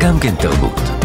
גם כן תרבות.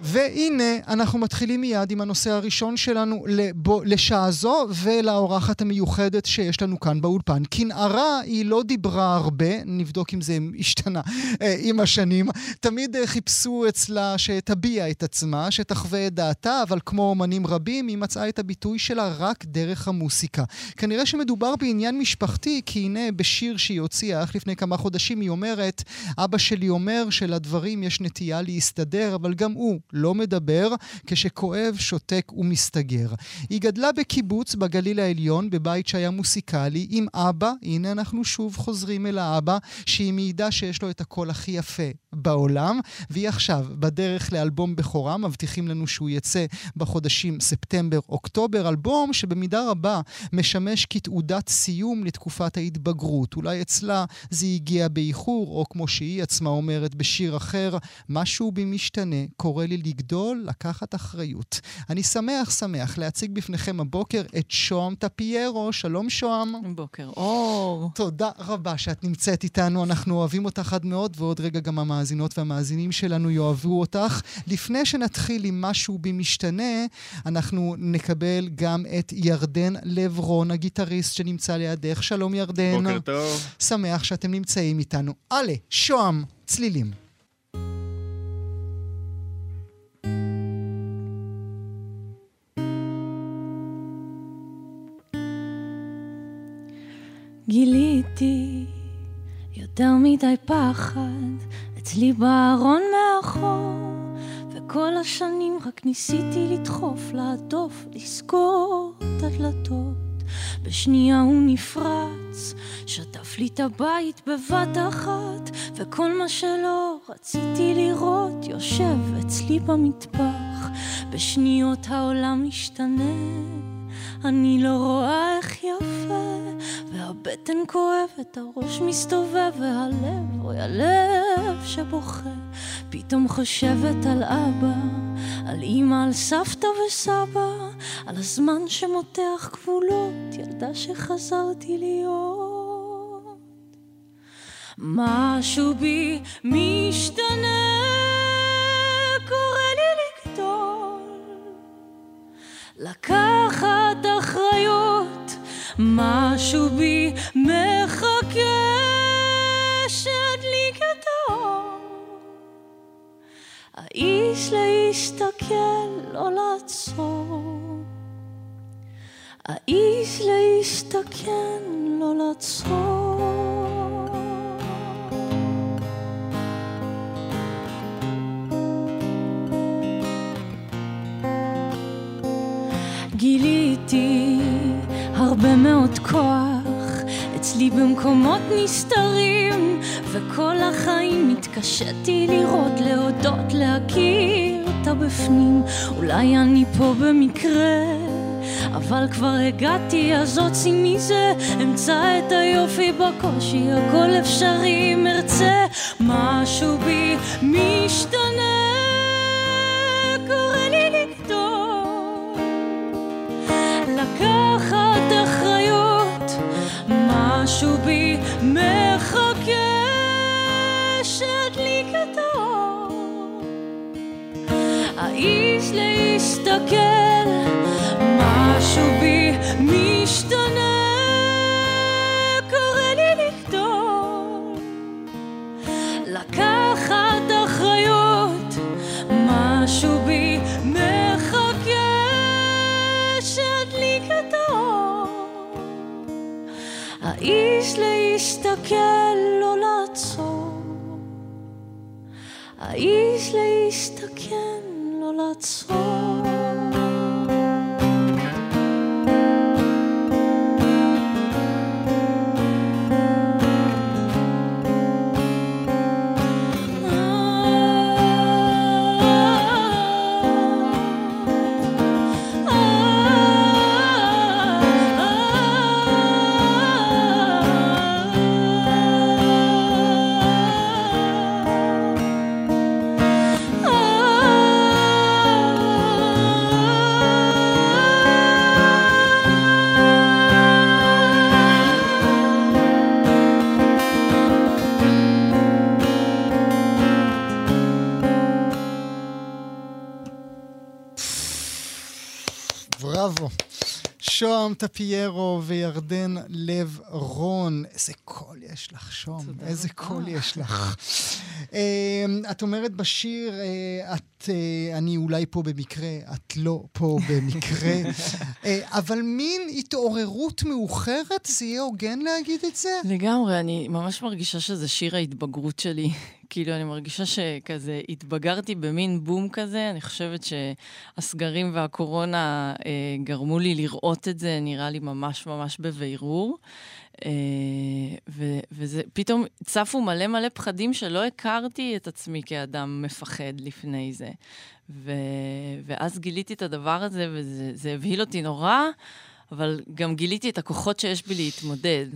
והנה, אנחנו מתחילים מיד עם הנושא הראשון שלנו לבו, לשעה זו ולאורחת המיוחדת שיש לנו כאן באולפן. כנערה היא לא דיברה הרבה, נבדוק אם זה השתנה אה, עם השנים. תמיד אה, חיפשו אצלה שתביע את עצמה, שתחווה את דעתה, אבל כמו אומנים רבים, היא מצאה את הביטוי שלה רק דרך המוסיקה. כנראה שמדובר בעניין משפחתי, כי הנה בשיר שהיא הוציאה אך לפני כמה חודשים היא אומרת, אבא שלי אומר שלדברים יש נטייה להסתדר, אבל גם הוא לא מדבר, כשכואב, שותק ומסתגר. היא גדלה בקיבוץ בגליל העליון, בבית שהיה מוסיקלי, עם אבא, הנה אנחנו שוב חוזרים אל האבא, שהיא מעידה שיש לו את הקול הכי יפה בעולם, והיא עכשיו בדרך לאלבום בכורה, מבטיחים לנו שהוא יצא בחודשים ספטמבר-אוקטובר, אלבום שבמידה רבה משמש כתעודת סיום לתקופת ההתבגרות. אולי אצלה זה הגיע באיחור, או כמו שהיא עצמה אומרת בשיר אחר, משהו במשתנה, קורא לי לגדול, לקחת אחריות. אני שמח, שמח להציג בפניכם הבוקר את שוהם טפיירו. שלום שוהם. בוקר אור. תודה רבה שאת נמצאת איתנו, אנחנו אוהבים אותך עד מאוד, ועוד רגע גם המאזינות והמאזינים שלנו יאהבו אותך. לפני שנתחיל עם משהו במשתנה, אנחנו נקבל גם את ירדן לברון, הגיטריסט שנמצא לידך. שלום ירדן. בוקר טוב. שמח שאתם נמצאים איתנו. עלה, שוהם, צלילים. גיליתי יותר מדי פחד. אצלי בארון מאחור וכל השנים רק ניסיתי לדחוף, להדוף, לסגור את הדלתות. בשנייה הוא נפרץ, שטף לי את הבית בבת אחת וכל מה שלא רציתי לראות יושב אצלי במטבח. בשניות העולם משתנה אני לא רואה איך יפה, והבטן כואבת, הראש מסתובב, והלב, אוי הלב שבוכה. פתאום חושבת על אבא, על אמא, על סבתא וסבא, על הזמן שמותח גבולות, ילדה שחזרתי להיות. משהו בי משתנה לקחת אחריות, משהו בי מחכה שידליק את האור. האיש להסתכל, לא לעצור. האיש להסתכל, לא לעצור. גיליתי הרבה מאוד כוח. אצלי במקומות נסתרים וכל החיים התקשיתי לראות, להודות, להכיר את הבפנים. אולי אני פה במקרה אבל כבר הגעתי אז הוציא מזה. אמצא את היופי בקושי הכל אפשרי. אם ארצה משהו בי משתנה משהו בי מחכה שידליק את האור. האיש להסתכל, משהו בי משתנה, האיש להסתכל, לא לעצור. האיש להסתכל, לא לעצור. בראבו. שוהם טפיירו וירדן לב רון. איזה קול יש לך, שוהם. איזה קול יש לך. אמ, את אומרת בשיר, אה, את, אה, אני אולי פה במקרה, את לא פה במקרה, אה, אבל מין התעוררות מאוחרת, זה יהיה הוגן להגיד את זה? לגמרי, אני ממש מרגישה שזה שיר ההתבגרות שלי. כאילו, אני מרגישה שכזה התבגרתי במין בום כזה. אני חושבת שהסגרים והקורונה אה, גרמו לי לראות את זה, נראה לי ממש ממש בבירור. אה, ו- וזה, פתאום צפו מלא מלא פחדים שלא הכרתי את עצמי כאדם מפחד לפני זה. ו- ואז גיליתי את הדבר הזה, וזה הבהיל אותי נורא. אבל גם גיליתי את הכוחות שיש בי להתמודד.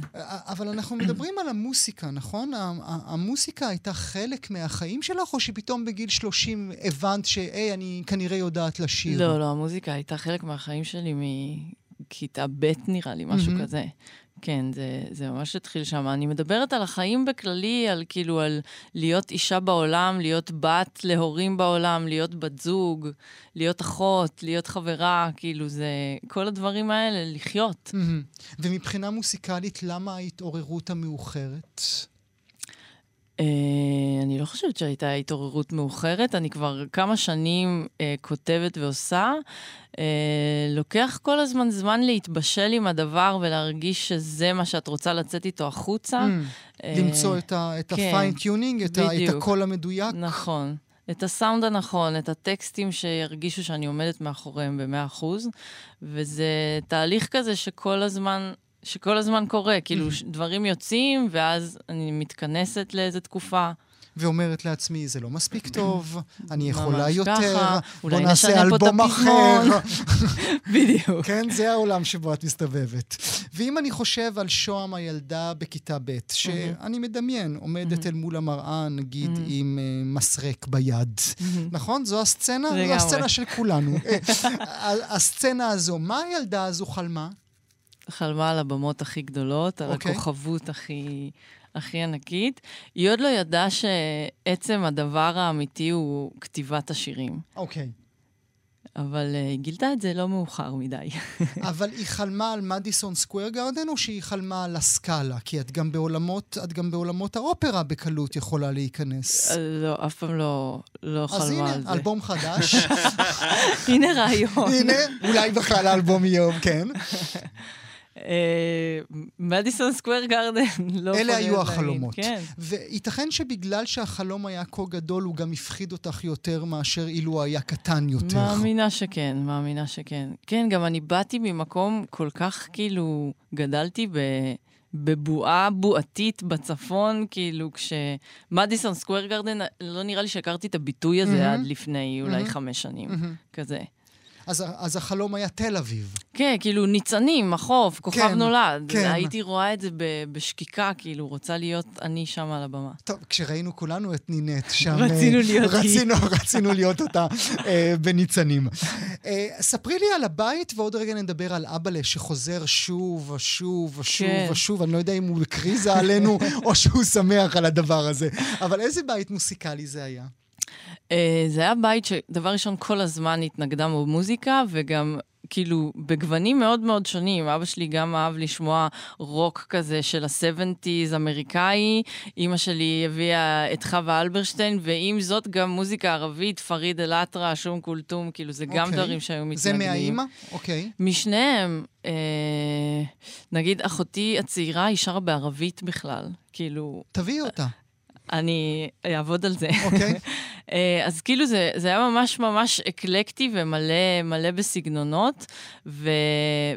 אבל אנחנו מדברים על המוסיקה, נכון? המוסיקה הייתה חלק מהחיים שלך, או שפתאום בגיל 30 הבנת שהי, אני כנראה יודעת לשיר? לא, לא, המוזיקה הייתה חלק מהחיים שלי מכיתה ב', נראה לי, משהו mm-hmm. כזה. כן, זה, זה ממש התחיל שם. אני מדברת על החיים בכללי, על כאילו, על להיות אישה בעולם, להיות בת להורים בעולם, להיות בת זוג, להיות אחות, להיות חברה, כאילו, זה... כל הדברים האלה, לחיות. Mm-hmm. ומבחינה מוסיקלית, למה ההתעוררות המאוחרת? Uh, אני לא חושבת שהייתה התעוררות מאוחרת, אני כבר כמה שנים uh, כותבת ועושה. Uh, לוקח כל הזמן זמן להתבשל עם הדבר ולהרגיש שזה מה שאת רוצה לצאת איתו החוצה. Mm, uh, למצוא את, ה- את כן, את, ה- את הקול המדויק. נכון. את הסאונד הנכון, את הטקסטים שירגישו שאני עומדת מאחוריהם ב-100%, וזה תהליך כזה שכל הזמן שכל הזמן קורה, כאילו דברים יוצאים, ואז אני מתכנסת לאיזה תקופה. ואומרת לעצמי, זה לא מספיק טוב, אני יכולה יותר, בוא נעשה אלבום אחר. בדיוק. כן, זה העולם שבו את מסתובבת. ואם אני חושב על שוהם הילדה בכיתה ב', שאני מדמיין, עומדת אל מול המראה, נגיד, עם uh, מסרק ביד. נכון? זו הסצנה? זו הסצנה של כולנו. אה, הסצנה הזו, מה הילדה הזו חלמה? חלמה על הבמות הכי גדולות, על okay. אוקיי. הכוכבות הכי, הכי ענקית. היא עוד לא ידעה שעצם הדבר האמיתי הוא כתיבת השירים. אוקיי. Okay. אבל uh, היא גילתה את זה לא מאוחר מדי. אבל היא חלמה על מדיסון סקוויר גרדן, או שהיא חלמה על הסקאלה? כי את גם בעולמות, את גם בעולמות האופרה בקלות יכולה להיכנס. Uh, לא, אף פעם לא, לא חלמה הנה, על זה. אז הנה, אלבום חדש. הנה רעיון. הנה, אולי בכלל האלבום יום, כן. מדיסון סקוויר גרדן, לא אלה היו החלומות. כן. וייתכן שבגלל שהחלום היה כה גדול, הוא גם הפחיד אותך יותר מאשר אילו היה קטן יותר. מאמינה שכן, מאמינה שכן. כן, גם אני באתי ממקום כל כך, כאילו, גדלתי ב... בבועה בועתית בצפון, כאילו כשמדיסון סקוויר גרדן, לא נראה לי שהכרתי את הביטוי הזה mm-hmm. עד לפני אולי mm-hmm. חמש שנים, mm-hmm. כזה. אז, אז החלום היה תל אביב. כן, כאילו ניצנים, החוף, כוכב כן, נולד. כן. הייתי רואה את זה בשקיקה, כאילו, רוצה להיות אני שם על הבמה. טוב, כשראינו כולנו את נינט שם... רצינו אה, להיות רצינו, רצינו להיות אותה אה, בניצנים. אה, ספרי לי על הבית, ועוד רגע נדבר על אבאלה שחוזר שוב ושוב ושוב כן. ושוב. אני לא יודע אם הוא קריזה עלינו, או שהוא שמח על הדבר הזה. אבל איזה בית מוסיקלי זה היה? Uh, זה היה בית שדבר ראשון כל הזמן התנגדה במוזיקה, וגם כאילו בגוונים מאוד מאוד שונים. אבא שלי גם אהב לשמוע רוק כזה של ה-70's אמריקאי, אימא שלי הביאה את חווה אלברשטיין, ועם זאת גם מוזיקה ערבית, פריד אל-עטרה, שום כולתום, כאילו זה. גם אוקיי. דברים שהיו מתנגדים. זה מהאימא? אוקיי. Okay. משניהם. אה, נגיד, אחותי הצעירה היא שרה בערבית בכלל, כאילו... תביאי אותה. אני אעבוד על זה. אוקיי. Okay. אה, אז כאילו זה, זה היה ממש ממש אקלקטי ומלא מלא בסגנונות, ו,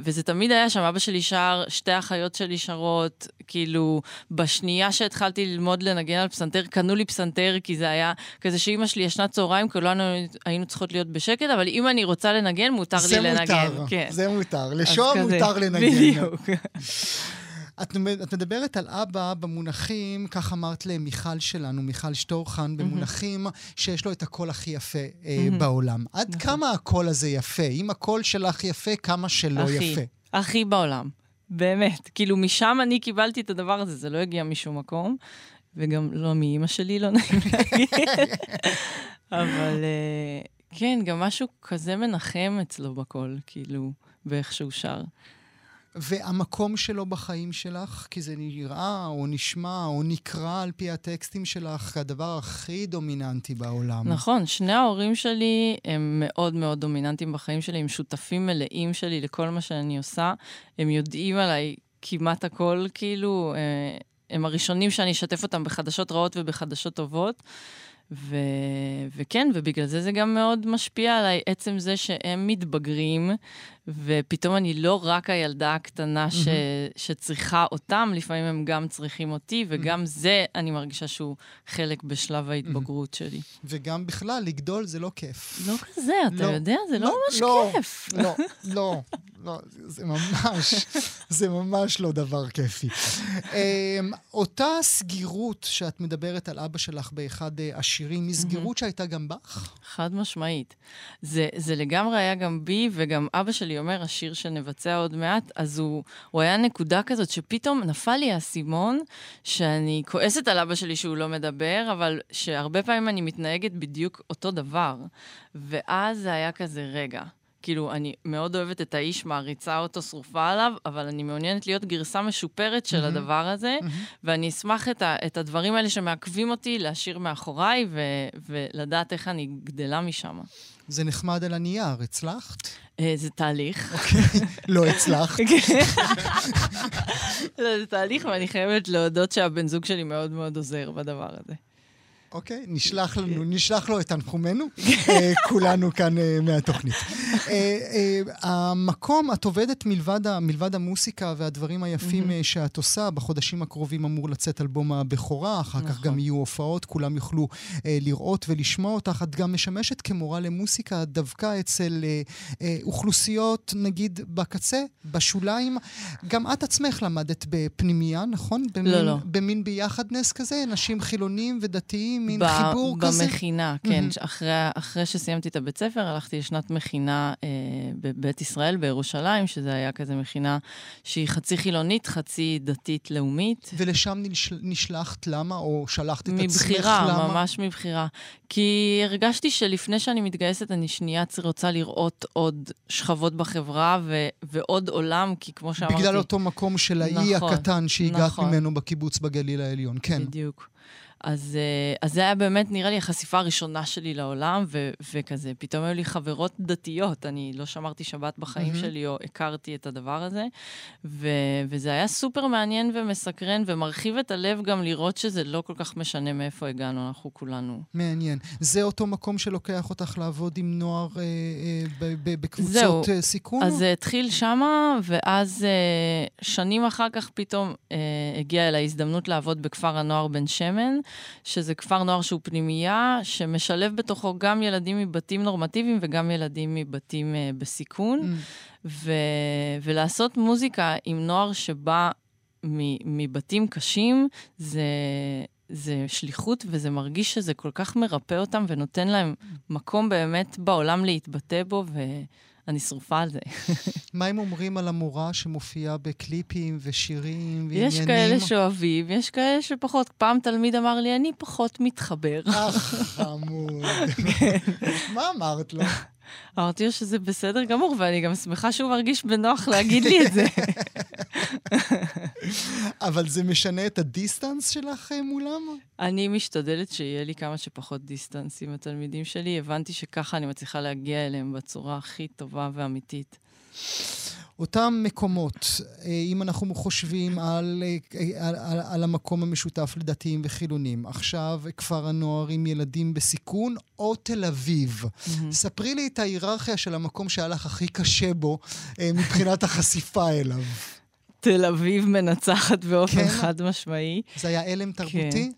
וזה תמיד היה שם, אבא שלי שר, שתי אחיות שלי שרות, כאילו, בשנייה שהתחלתי ללמוד לנגן על פסנתר, קנו לי פסנתר, כי זה היה כזה שאימא שלי ישנה צהריים, כולנו היינו צריכות להיות בשקט, אבל אם אני רוצה לנגן, מותר לי לנגן. זה מותר, כן. זה מותר. לשום מותר לנגן. בדיוק. את, את מדברת על אבא במונחים, כך אמרת למיכל שלנו, מיכל שטורחן, במונחים שיש לו את הקול הכי יפה אה, בעולם. עד נכון. כמה הקול הזה יפה? אם הקול שלך יפה, כמה שלא הכי, יפה. הכי בעולם. באמת. כאילו, משם אני קיבלתי את הדבר הזה, זה לא הגיע משום מקום, וגם לא מאימא שלי, לא נעים להגיד. אבל uh, כן, גם משהו כזה מנחם אצלו בקול, כאילו... באיך שהוא שר. והמקום שלו בחיים שלך, כי זה נראה או נשמע או נקרא על פי הטקסטים שלך כדבר הכי דומיננטי בעולם. נכון, שני ההורים שלי הם מאוד מאוד דומיננטיים בחיים שלי, הם שותפים מלאים שלי לכל מה שאני עושה. הם יודעים עליי כמעט הכל, כאילו, אה, הם הראשונים שאני אשתף אותם בחדשות רעות ובחדשות טובות. ו... וכן, ובגלל זה זה גם מאוד משפיע עליי, עצם זה שהם מתבגרים, ופתאום אני לא רק הילדה הקטנה ש... שצריכה אותם, לפעמים הם גם צריכים אותי, וגם זה, אני מרגישה שהוא חלק בשלב ההתבגרות שלי. וגם בכלל, לגדול זה לא כיף. לא כזה, אתה לא, יודע, זה לא, לא ממש לא, כיף. לא, לא, לא, זה ממש, זה ממש לא דבר כיפי. אמ, אותה סגירות שאת מדברת על אבא שלך באחד אה, השירים, היא סגירות שהייתה גם בך? חד משמעית. זה, זה לגמרי היה גם בי, וגם אבא שלי אומר, השיר שנבצע עוד מעט, אז הוא, הוא היה נקודה כזאת שפתאום נפל לי האסימון, שאני כועסת על אבא שלי שהוא לא מדבר, אבל שהרבה פעמים אני מתנהגת בדיוק אותו דבר. ואז זה היה כזה, רגע. כאילו, אני מאוד אוהבת את האיש, מעריצה אותו, שרופה עליו, אבל אני מעוניינת להיות גרסה משופרת של mm-hmm. הדבר הזה, mm-hmm. ואני אשמח את, ה, את הדברים האלה שמעכבים אותי להשאיר מאחוריי, ו, ולדעת איך אני גדלה משם. זה נחמד על הנייר, הצלחת? אה, זה תהליך. אוקיי, לא הצלחת. לא, זה תהליך, ואני חייבת להודות שהבן זוג שלי מאוד מאוד עוזר בדבר הזה. אוקיי, נשלח לנו, נשלח לו את תנחומינו, אה, כולנו כאן אה, מהתוכנית. אה, המקום, את עובדת מלבד, מלבד המוסיקה והדברים היפים שאת עושה, בחודשים הקרובים אמור לצאת אלבום הבכורה, אחר כך גם נכון. יהיו הופעות, כולם יוכלו לראות ולשמוע אותך. את גם משמשת כמורה למוסיקה דווקא אצל אוכלוסיות, נגיד, בקצה, בשוליים. גם את עצמך למדת בפנימייה, נכון? לא, לא. במין ביחדנס כזה, נשים חילונים ודתיים. מין ב- חיבור במכינה, כזה? במכינה, כן. Mm-hmm. אחרי, אחרי שסיימתי את הבית ספר, הלכתי לשנת מכינה אה, בבית ישראל בירושלים, שזה היה כזה מכינה שהיא חצי חילונית, חצי דתית-לאומית. ולשם נש... נשלחת למה? או שלחת את מבחירה, עצמך למה? מבחירה, ממש מבחירה. כי הרגשתי שלפני שאני מתגייסת, אני שנייה רוצה לראות עוד שכבות בחברה ו- ועוד עולם, כי כמו שאמרתי... בגלל אותו מקום של האי נכון, הקטן שהגעת נכון. ממנו בקיבוץ בגליל העליון, כן. בדיוק. אז, אה, אז זה היה באמת, נראה לי, החשיפה הראשונה שלי לעולם, ו, וכזה, פתאום היו לי חברות דתיות. אני לא שמרתי שבת בחיים mm-hmm. שלי, או הכרתי את הדבר הזה, ו, וזה היה סופר מעניין ומסקרן, ומרחיב את הלב גם לראות שזה לא כל כך משנה מאיפה הגענו, אנחנו כולנו. מעניין. זה אותו מקום שלוקח אותך לעבוד עם נוער אה, אה, בקבוצות זהו. אה, סיכון? אז זה התחיל שמה, ואז אה, שנים אחר כך פתאום אה, הגיעה אל ההזדמנות לעבוד בכפר הנוער בן שמן. שזה כפר נוער שהוא פנימייה, שמשלב בתוכו גם ילדים מבתים נורמטיביים וגם ילדים מבתים uh, בסיכון. Mm. ו- ולעשות מוזיקה עם נוער שבא מבתים קשים, זה, זה שליחות וזה מרגיש שזה כל כך מרפא אותם ונותן להם מקום באמת בעולם להתבטא בו, ו... אני שרופה על זה. מה הם אומרים על המורה שמופיעה בקליפים ושירים ועניינים? יש כאלה שאוהבים, יש כאלה שפחות. פעם תלמיד אמר לי, אני פחות מתחבר. אך, חמוד. כן. מה אמרת לו? אמרתי לו שזה בסדר גמור, ואני גם שמחה שהוא מרגיש בנוח להגיד לי את זה. אבל זה משנה את ה distance שלך אה, מולם? אני משתדלת שיהיה לי כמה שפחות distance עם התלמידים שלי. הבנתי שככה אני מצליחה להגיע אליהם בצורה הכי טובה ואמיתית. אותם מקומות, אה, אם אנחנו חושבים על, אה, על, על, על המקום המשותף לדתיים וחילונים, עכשיו כפר הנוער עם ילדים בסיכון, או תל אביב. Mm-hmm. ספרי לי את ההיררכיה של המקום שהיה לך הכי קשה בו מבחינת החשיפה אליו. תל אביב מנצחת באופן כן? חד משמעי. זה היה הלם תרבותי? כן.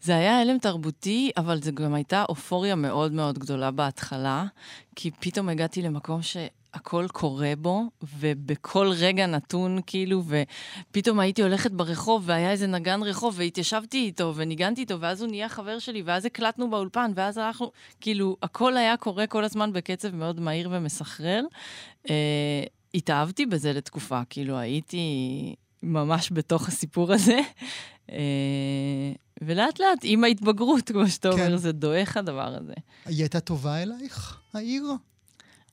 זה היה הלם תרבותי, אבל זו גם הייתה אופוריה מאוד מאוד גדולה בהתחלה, כי פתאום הגעתי למקום ש... הכל קורה בו, ובכל רגע נתון, כאילו, ופתאום הייתי הולכת ברחוב, והיה איזה נגן רחוב, והתיישבתי איתו, וניגנתי איתו, ואז הוא נהיה חבר שלי, ואז הקלטנו באולפן, ואז אנחנו, כאילו, הכל היה קורה כל הזמן בקצב מאוד מהיר ומסחרר. אה, התאהבתי בזה לתקופה, כאילו, הייתי ממש בתוך הסיפור הזה. אה, ולאט לאט, עם ההתבגרות, כמו שאתה כן. אומר, זה דועך הדבר הזה. היא הייתה טובה אלייך, העיר?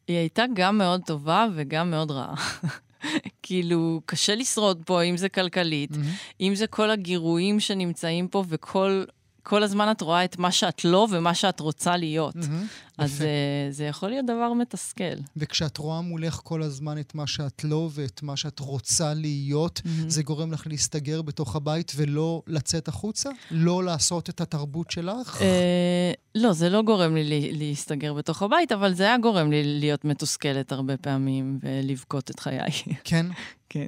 היא הייתה גם מאוד טובה וגם מאוד רעה. כאילו, קשה לשרוד פה, אם זה כלכלית, mm-hmm. אם זה כל הגירויים שנמצאים פה וכל כל הזמן את רואה את מה שאת לא ומה שאת רוצה להיות. Mm-hmm, אז uh, זה יכול להיות דבר מתסכל. וכשאת רואה מולך כל הזמן את מה שאת לא ואת מה שאת רוצה להיות, mm-hmm. זה גורם לך להסתגר בתוך הבית ולא לצאת החוצה? לא לעשות את התרבות שלך? Uh, לא, זה לא גורם לי להסתגר בתוך הבית, אבל זה היה גורם לי להיות מתוסכלת הרבה פעמים ולבכות את חיי. כן? כן.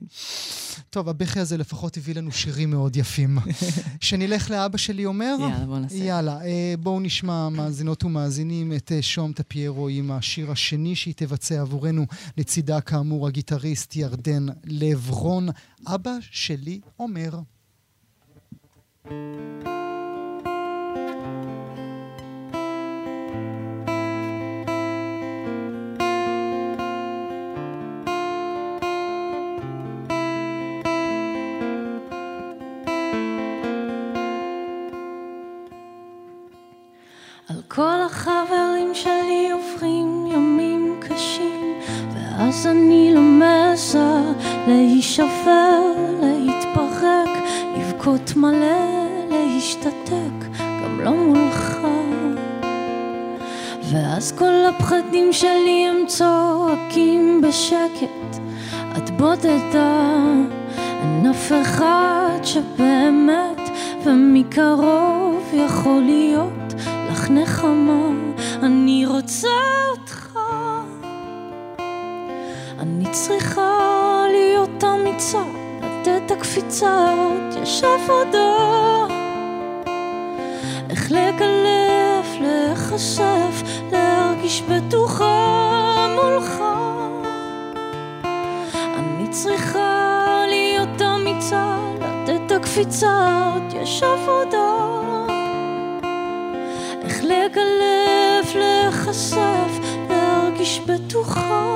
טוב, הבכי הזה לפחות הביא לנו שירים מאוד יפים. שנלך לאבא שלי אומר? יאללה, בוא נעשה. יאללה, אה, בואו נשמע, מאזינות ומאזינים, את אה, שום טפיירו עם השיר השני שהיא תבצע עבורנו, לצידה כאמור הגיטריסט ירדן לברון. אבא שלי אומר. thank you ואז אני לא מעזה להישבר, להתפרק, לבכות מלא, להשתתק, גם לא מולך. ואז כל הפחדים שלי הם צועקים בשקט, את בודדה, אין אף אחד שבאמת ומקרוב יכול להיות לך נחמה, אני רוצה אותך. צריכה להיות אמיצה, לתת הקפיצה, עוד יש עבודה. איך לגלף, להיחשף, להרגיש בטוחה מולך. אני צריכה להיות אמיצה, לתת הקפיצה, עוד יש עבודה. לגלף, להיחשף, להרגיש בטוחה.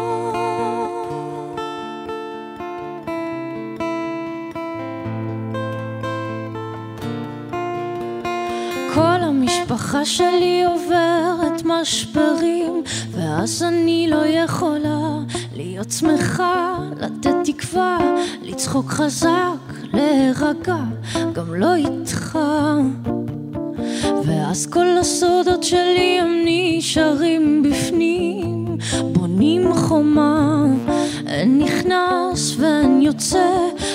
המשפחה שלי עוברת משברים, ואז אני לא יכולה להיות שמחה, לתת תקווה, לצחוק חזק, להירגע, גם לא איתך. ואז כל הסודות שלי הם נשארים בפנים, בונים חומה, אין נכנס ואין יוצא,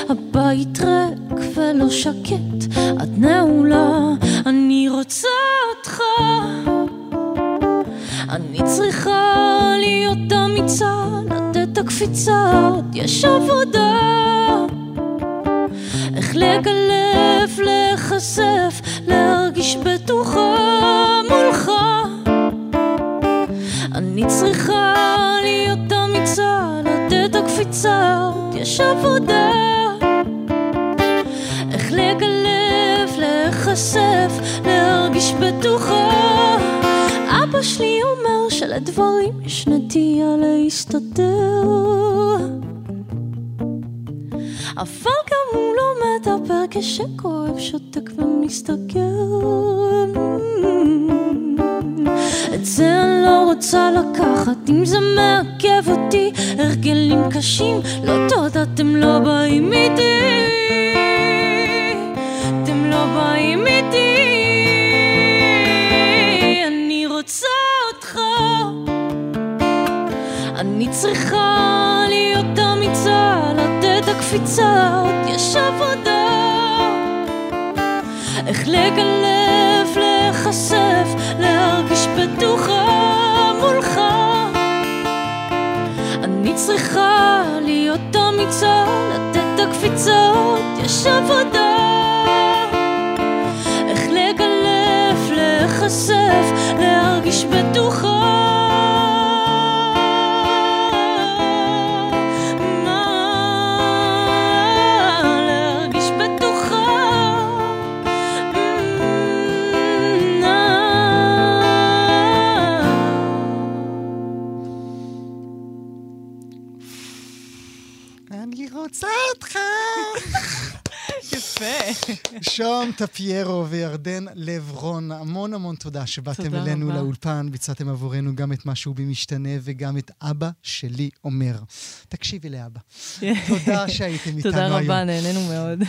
הבית ריק ולא שקט, את נעולה, אני רוצה אני צריכה להיות אמיצה, לתת הקפיצה, עוד יש עבודה. איך לגלף, להיחשף, להרגיש בטוחה מולך. אני צריכה להיות אמיצה, לתת הקפיצה, יש עבודה. איך לגלף, להיחשף, להרגיש בטוחה. אבא שלי אומר שלדברים יש נטייה להסתדר. אבל גם הוא לא מדבר כשכואב, שותק ומסתכל. את זה אני לא רוצה לקחת, אם זה מעכב אותי, הרגלים קשים, לא תודה, אתם לא באים איתי. עוד יש עבודה. איך לגלף, להיחשף, להרגיש בטוחה מולך. אני צריכה להיות אמיצה, לתת הקפיצות, יש עבודה. איך לגלף, להיחשף, להרגיש בטוחה. שום טפיירו וירדן לברון, המון המון תודה שבאתם אלינו רבה. לאולפן, ביצעתם עבורנו גם את משהו במשתנה וגם את אבא שלי אומר. תקשיבי לאבא. תודה שהייתם איתנו היום. תודה רבה, נהנינו מאוד.